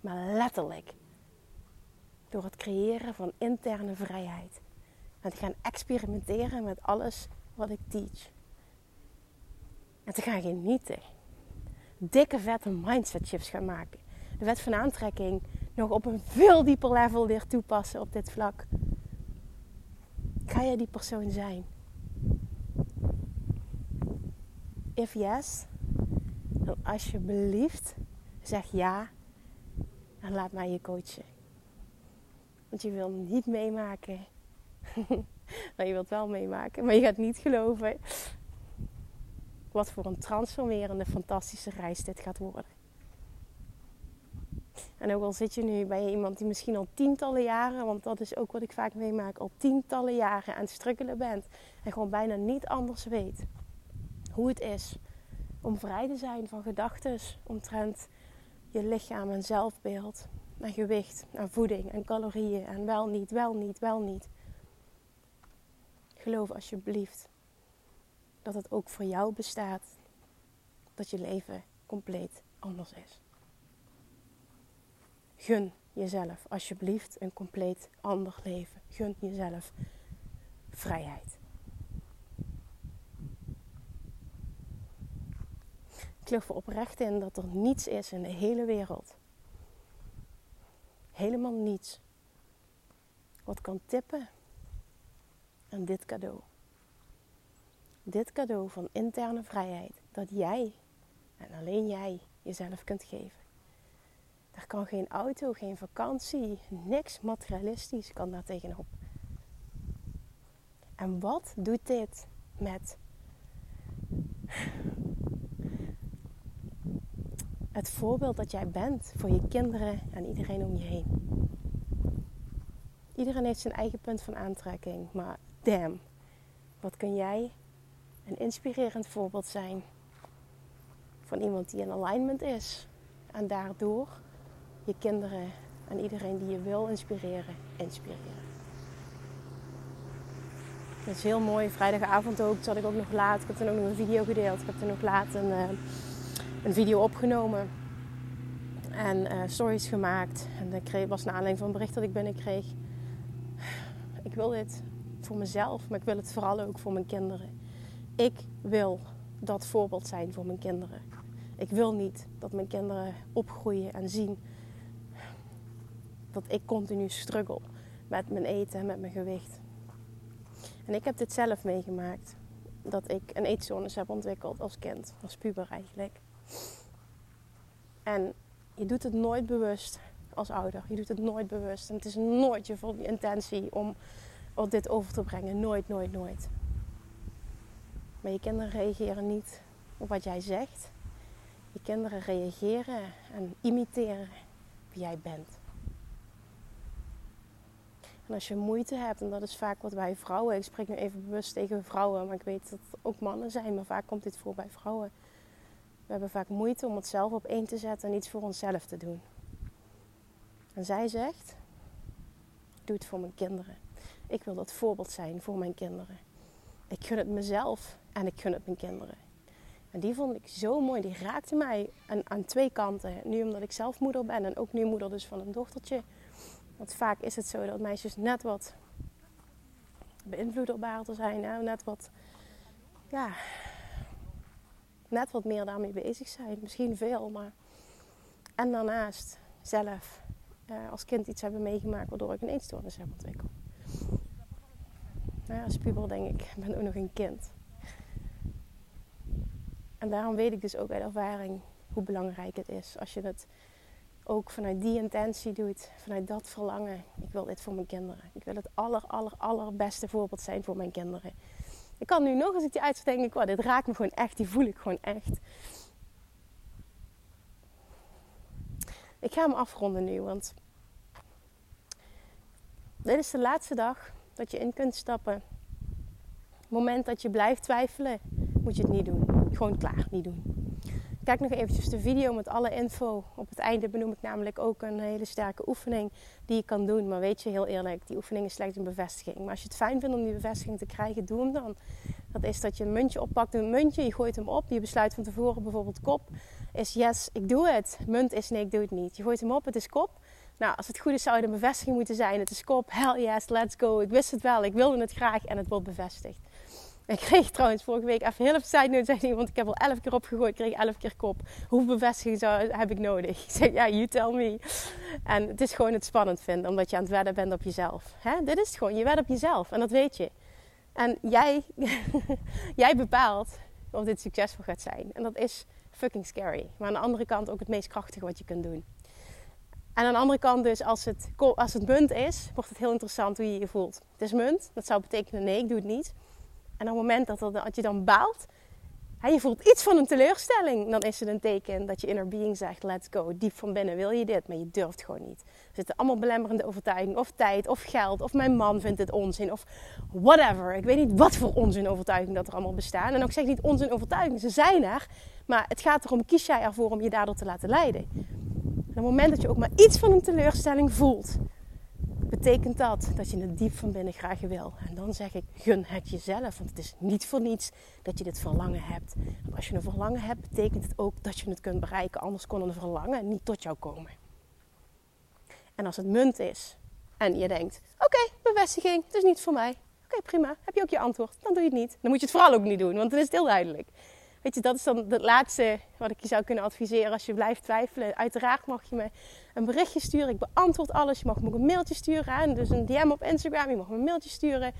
A: Maar letterlijk. Door het creëren van interne vrijheid. En te gaan experimenteren met alles wat ik teach. En te gaan genieten. Dikke vette mindset shifts gaan maken. De wet van aantrekking nog op een veel dieper level weer toepassen op dit vlak. Ga jij die persoon zijn? If yes, dan alsjeblieft zeg ja en laat mij je coachen. Want je wil niet meemaken. nou, je wilt wel meemaken, maar je gaat niet geloven wat voor een transformerende, fantastische reis dit gaat worden. En ook al zit je nu bij iemand die misschien al tientallen jaren, want dat is ook wat ik vaak meemaak, al tientallen jaren aan het struggelen bent. En gewoon bijna niet anders weet hoe het is om vrij te zijn van gedachten omtrent je lichaam en zelfbeeld. En gewicht en voeding en calorieën en wel niet, wel niet, wel niet. Geloof alsjeblieft dat het ook voor jou bestaat. dat je leven compleet anders is. Gun jezelf alsjeblieft een compleet ander leven. Gun jezelf vrijheid. Ik geloof er oprecht in dat er niets is in de hele wereld, helemaal niets, wat kan tippen aan dit cadeau. Dit cadeau van interne vrijheid dat jij en alleen jij jezelf kunt geven. Daar kan geen auto, geen vakantie, niks materialistisch kan daar tegenop. En wat doet dit met het voorbeeld dat jij bent voor je kinderen en iedereen om je heen? Iedereen heeft zijn eigen punt van aantrekking, maar damn, wat kun jij een inspirerend voorbeeld zijn van iemand die in alignment is en daardoor je kinderen en iedereen die je wil inspireren, inspireren. Dat is heel mooi. Vrijdagavond ook zat ik ook nog laat. Ik heb toen ook nog een video gedeeld. Ik heb toen nog laat een, uh, een video opgenomen. En uh, stories gemaakt. En dat was naar aanleiding van een bericht dat ik binnenkreeg. Ik wil dit voor mezelf, maar ik wil het vooral ook voor mijn kinderen. Ik wil dat voorbeeld zijn voor mijn kinderen. Ik wil niet dat mijn kinderen opgroeien en zien dat ik continu struggle met mijn eten en met mijn gewicht. En ik heb dit zelf meegemaakt. Dat ik een eetstoornis heb ontwikkeld als kind, als puber eigenlijk. En je doet het nooit bewust als ouder. Je doet het nooit bewust. En het is nooit je intentie om dit over te brengen. Nooit, nooit, nooit. Maar je kinderen reageren niet op wat jij zegt. Je kinderen reageren en imiteren wie jij bent. En als je moeite hebt, en dat is vaak wat wij vrouwen, ik spreek nu even bewust tegen vrouwen, maar ik weet dat het ook mannen zijn, maar vaak komt dit voor bij vrouwen. We hebben vaak moeite om het zelf op één te zetten en iets voor onszelf te doen. En zij zegt: Doe het voor mijn kinderen. Ik wil dat voorbeeld zijn voor mijn kinderen. Ik gun het mezelf en ik gun het mijn kinderen. En die vond ik zo mooi. Die raakte mij aan, aan twee kanten. Nu omdat ik zelf moeder ben en ook nu moeder dus van een dochtertje. Want vaak is het zo dat meisjes net wat beïnvloedbaarder zijn. Hè? Net wat, ja, net wat meer daarmee bezig zijn. Misschien veel, maar... En daarnaast zelf eh, als kind iets hebben meegemaakt waardoor ik een eetstoornis heb ontwikkeld. Nou ja, als puber denk ik, ik ben ook nog een kind. En daarom weet ik dus ook uit ervaring hoe belangrijk het is als je het ook vanuit die intentie doet, vanuit dat verlangen. Ik wil dit voor mijn kinderen. Ik wil het aller, aller, allerbeste voorbeeld zijn voor mijn kinderen. Ik kan nu nog, als ik die denk ik, dit raakt me gewoon echt. Die voel ik gewoon echt. Ik ga hem afronden nu, want dit is de laatste dag dat je in kunt stappen. Het moment dat je blijft twijfelen, moet je het niet doen. Gewoon klaar, niet doen. Kijk nog eventjes de video met alle info. Op het einde benoem ik namelijk ook een hele sterke oefening die je kan doen. Maar weet je, heel eerlijk, die oefening is slechts een bevestiging. Maar als je het fijn vindt om die bevestiging te krijgen, doe hem dan. Dat is dat je een muntje oppakt, een muntje, je gooit hem op. Je besluit van tevoren bijvoorbeeld kop is yes, ik doe het. Munt is nee, ik doe het niet. Je gooit hem op, het is kop. Nou, als het goed is zou het een bevestiging moeten zijn. Het is kop, hell yes, let's go. Ik wist het wel, ik wilde het graag en het wordt bevestigd. Ik kreeg trouwens vorige week even heel even tijd zei iemand, ik heb al elf keer opgegooid, ik kreeg elf keer kop. Hoeveel bevestiging zou, heb ik nodig? Ik zeg, ja, you tell me. En het is gewoon het spannend vinden, omdat je aan het wedden bent op jezelf. Hè? Dit is het gewoon, je wedt op jezelf en dat weet je. En jij, jij bepaalt of dit succesvol gaat zijn. En dat is fucking scary. Maar aan de andere kant ook het meest krachtige wat je kunt doen. En aan de andere kant dus, als het, als het munt is, wordt het heel interessant hoe je je voelt. Het is munt, dat zou betekenen nee, ik doe het niet. En op het moment dat, dat je dan baalt, en je voelt iets van een teleurstelling, dan is het een teken dat je inner being zegt: let's go. Diep van binnen wil je dit, maar je durft gewoon niet. Er zitten allemaal belemmerende overtuigingen, of tijd, of geld, of mijn man vindt het onzin, of whatever. Ik weet niet wat voor onzin overtuigingen dat er allemaal bestaan. En ook zeg niet onzin overtuigingen, ze zijn er. Maar het gaat erom, kies jij ervoor om je daardoor te laten leiden. En op het moment dat je ook maar iets van een teleurstelling voelt, betekent dat dat je het diep van binnen graag wil. En dan zeg ik, gun het jezelf. Want het is niet voor niets dat je dit verlangen hebt. Als je een verlangen hebt, betekent het ook dat je het kunt bereiken. Anders kon een verlangen niet tot jou komen. En als het munt is en je denkt, oké, bevestiging, het is niet voor mij. Oké, prima. Heb je ook je antwoord? Dan doe je het niet. Dan moet je het vooral ook niet doen, want dan is het heel duidelijk. Weet je, dat is dan het laatste wat ik je zou kunnen adviseren als je blijft twijfelen. Uiteraard mag je me een berichtje sturen. Ik beantwoord alles. Je mag me ook een mailtje sturen. En dus een DM op Instagram. Je mag me een mailtje sturen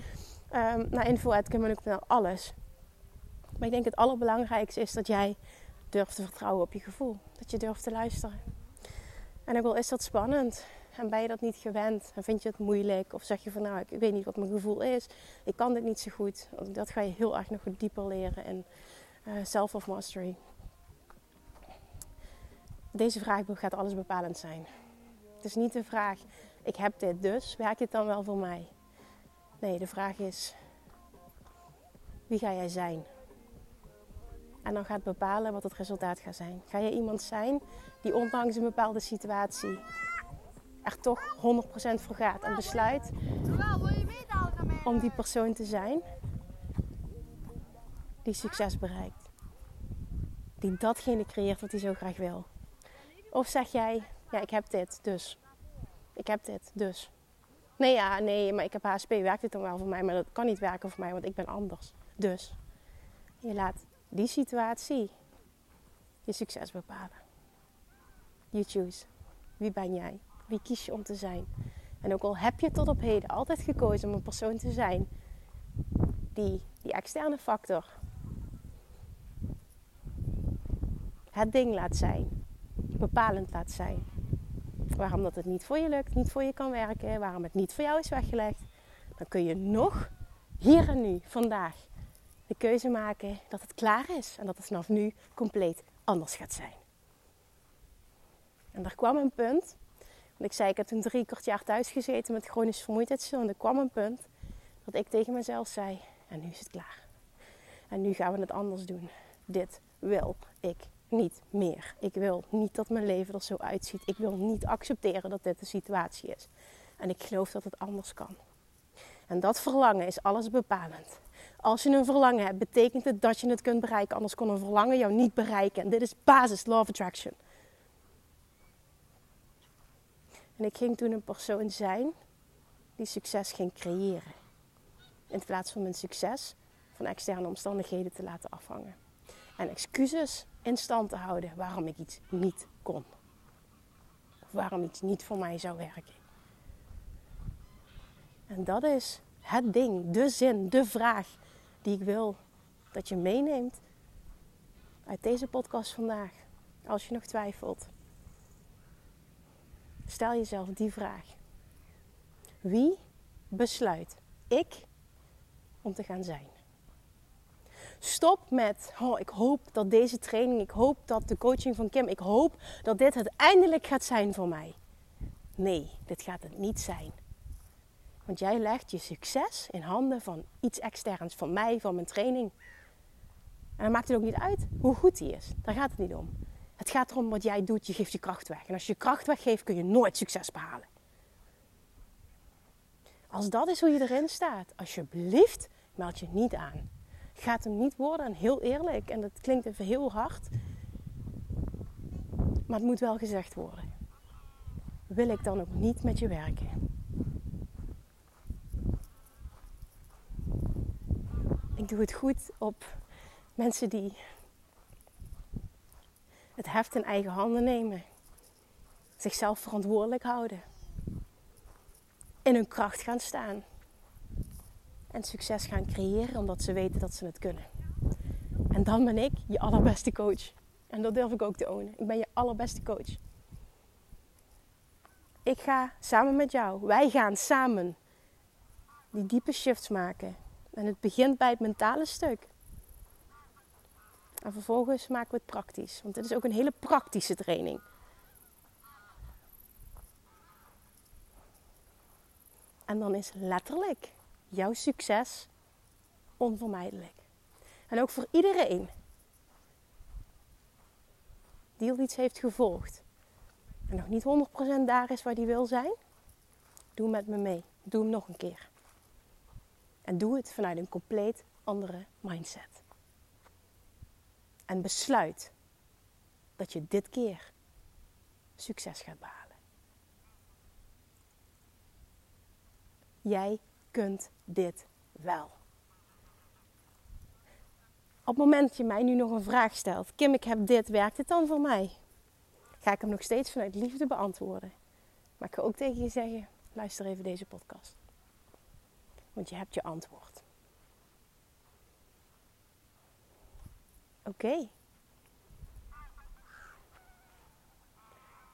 A: um, naar info.kimmernoek.nl. Alles. Maar ik denk het allerbelangrijkste is dat jij durft te vertrouwen op je gevoel. Dat je durft te luisteren. En ook al is dat spannend. En ben je dat niet gewend? En vind je het moeilijk? Of zeg je van nou, ik weet niet wat mijn gevoel is. Ik kan dit niet zo goed. Dat ga je heel erg nog dieper leren. En self of mastery. Deze vraag gaat alles bepalend zijn. Het is niet de vraag, ik heb dit dus, werkt dit dan wel voor mij? Nee, de vraag is, wie ga jij zijn? En dan gaat bepalen wat het resultaat gaat zijn. Ga je iemand zijn die ondanks een bepaalde situatie er toch 100% voor gaat en besluit om die persoon te zijn die succes bereikt. Die datgene creëert wat hij zo graag wil. Of zeg jij, ja, ik heb dit, dus. Ik heb dit, dus. Nee, ja, nee, maar ik heb HSP, werkt dit dan wel voor mij? Maar dat kan niet werken voor mij, want ik ben anders. Dus. Je laat die situatie je succes bepalen. You choose. Wie ben jij? Wie kies je om te zijn? En ook al heb je tot op heden altijd gekozen om een persoon te zijn die die externe factor het ding laat zijn. Bepalend laat zijn. Waarom dat het niet voor je lukt, niet voor je kan werken, waarom het niet voor jou is weggelegd. Dan kun je nog hier en nu, vandaag, de keuze maken dat het klaar is. En dat het vanaf nu compleet anders gaat zijn. En er kwam een punt. Want ik zei, ik heb toen drie kwart jaar thuis gezeten met chronische. En er kwam een punt dat ik tegen mezelf zei, en nu is het klaar. En nu gaan we het anders doen. Dit wil ik niet meer. Ik wil niet dat mijn leven er zo uitziet. Ik wil niet accepteren dat dit de situatie is. En ik geloof dat het anders kan. En dat verlangen is alles bepalend. Als je een verlangen hebt, betekent het dat je het kunt bereiken. Anders kon een verlangen jou niet bereiken. En dit is basis Law of Attraction. En ik ging toen een persoon zijn die succes ging creëren. In plaats van mijn succes van externe omstandigheden te laten afhangen. En excuses in stand te houden waarom ik iets niet kon. Of waarom iets niet voor mij zou werken. En dat is het ding, de zin, de vraag die ik wil dat je meeneemt uit deze podcast vandaag. Als je nog twijfelt, stel jezelf die vraag. Wie besluit ik om te gaan zijn? Stop met, oh, ik hoop dat deze training, ik hoop dat de coaching van Kim, ik hoop dat dit het eindelijk gaat zijn voor mij. Nee, dit gaat het niet zijn. Want jij legt je succes in handen van iets externs, van mij, van mijn training. En dan maakt het ook niet uit hoe goed die is. Daar gaat het niet om. Het gaat erom wat jij doet, je geeft je kracht weg. En als je kracht weggeeft, kun je nooit succes behalen. Als dat is hoe je erin staat, alsjeblieft, meld je niet aan gaat hem niet worden. En heel eerlijk, en dat klinkt even heel hard. Maar het moet wel gezegd worden. Wil ik dan ook niet met je werken? Ik doe het goed op mensen die het heft in eigen handen nemen. Zichzelf verantwoordelijk houden. In hun kracht gaan staan en succes gaan creëren omdat ze weten dat ze het kunnen. En dan ben ik je allerbeste coach. En dat durf ik ook te ownen. Ik ben je allerbeste coach. Ik ga samen met jou, wij gaan samen die diepe shifts maken. En het begint bij het mentale stuk. En vervolgens maken we het praktisch. Want dit is ook een hele praktische training. En dan is letterlijk jouw succes onvermijdelijk. En ook voor iedereen die al iets heeft gevolgd en nog niet 100% daar is waar die wil zijn, Doe met me mee. Doe hem nog een keer. En doe het vanuit een compleet andere mindset. En besluit dat je dit keer succes gaat behalen. Jij kunt dit wel. Op het moment dat je mij nu nog een vraag stelt, Kim, ik heb dit, werkt het dan voor mij? Ga ik hem nog steeds vanuit liefde beantwoorden. Maar ik ga ook tegen je zeggen, luister even deze podcast. Want je hebt je antwoord. Oké.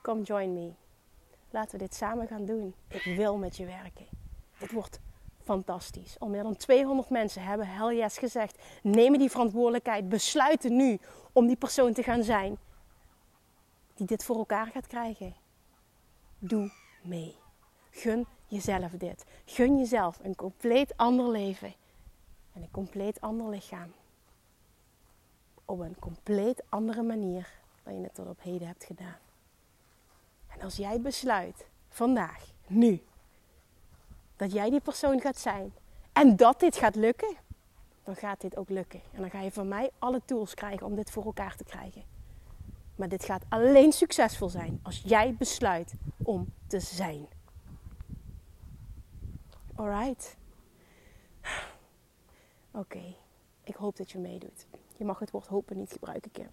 A: Kom join me. Laten we dit samen gaan doen. Ik wil met je werken. Dit wordt fantastisch. Al meer dan 200 mensen hebben hell yes gezegd. Nemen die verantwoordelijkheid. Besluiten nu om die persoon te gaan zijn. Die dit voor elkaar gaat krijgen. Doe mee. Gun jezelf dit. Gun jezelf een compleet ander leven. En een compleet ander lichaam. Op een compleet andere manier dan je het tot op heden hebt gedaan. En als jij besluit, vandaag, nu, dat jij die persoon gaat zijn en dat dit gaat lukken, dan gaat dit ook lukken. En dan ga je van mij alle tools krijgen om dit voor elkaar te krijgen. Maar dit gaat alleen succesvol zijn als jij besluit om te zijn. Alright. Oké, ik hoop dat je meedoet. Je mag het woord hopen niet gebruiken, Kim.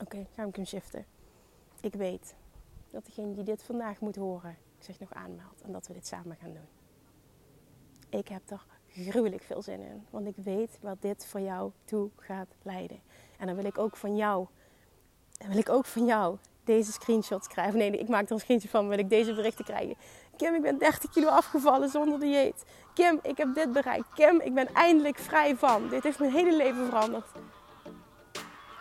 A: Oké, okay, ga hem shiften. Ik weet dat degene die dit vandaag moet horen zich nog aanmeldt en dat we dit samen gaan doen. Ik heb er gruwelijk veel zin in, want ik weet wat dit voor jou toe gaat leiden. En dan wil ik ook van jou, dan wil ik ook van jou deze screenshots krijgen. Nee, ik maak er een screenshot van, wil ik deze berichten krijgen. Kim, ik ben 30 kilo afgevallen zonder dieet. Kim, ik heb dit bereikt. Kim, ik ben eindelijk vrij van. Dit heeft mijn hele leven veranderd.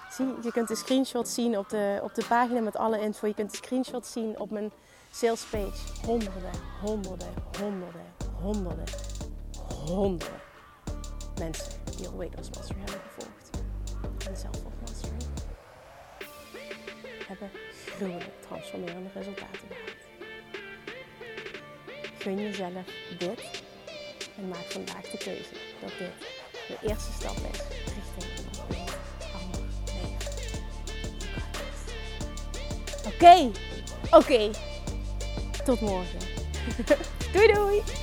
A: Zie, je kunt de screenshot zien op de, op de pagina met alle info. Je kunt de screenshot zien op mijn sales page. Honderden, honderden, honderden, honderden, honderden mensen die al Weight Loss Mastery hebben gevolgd. En Self Mastery. Hebben gruwelijk transformerende resultaten behaald. Gun jezelf dit en maak vandaag de keuze dat dit de eerste stap is richting leven. Oké, oké. Tot morgen. doei doei.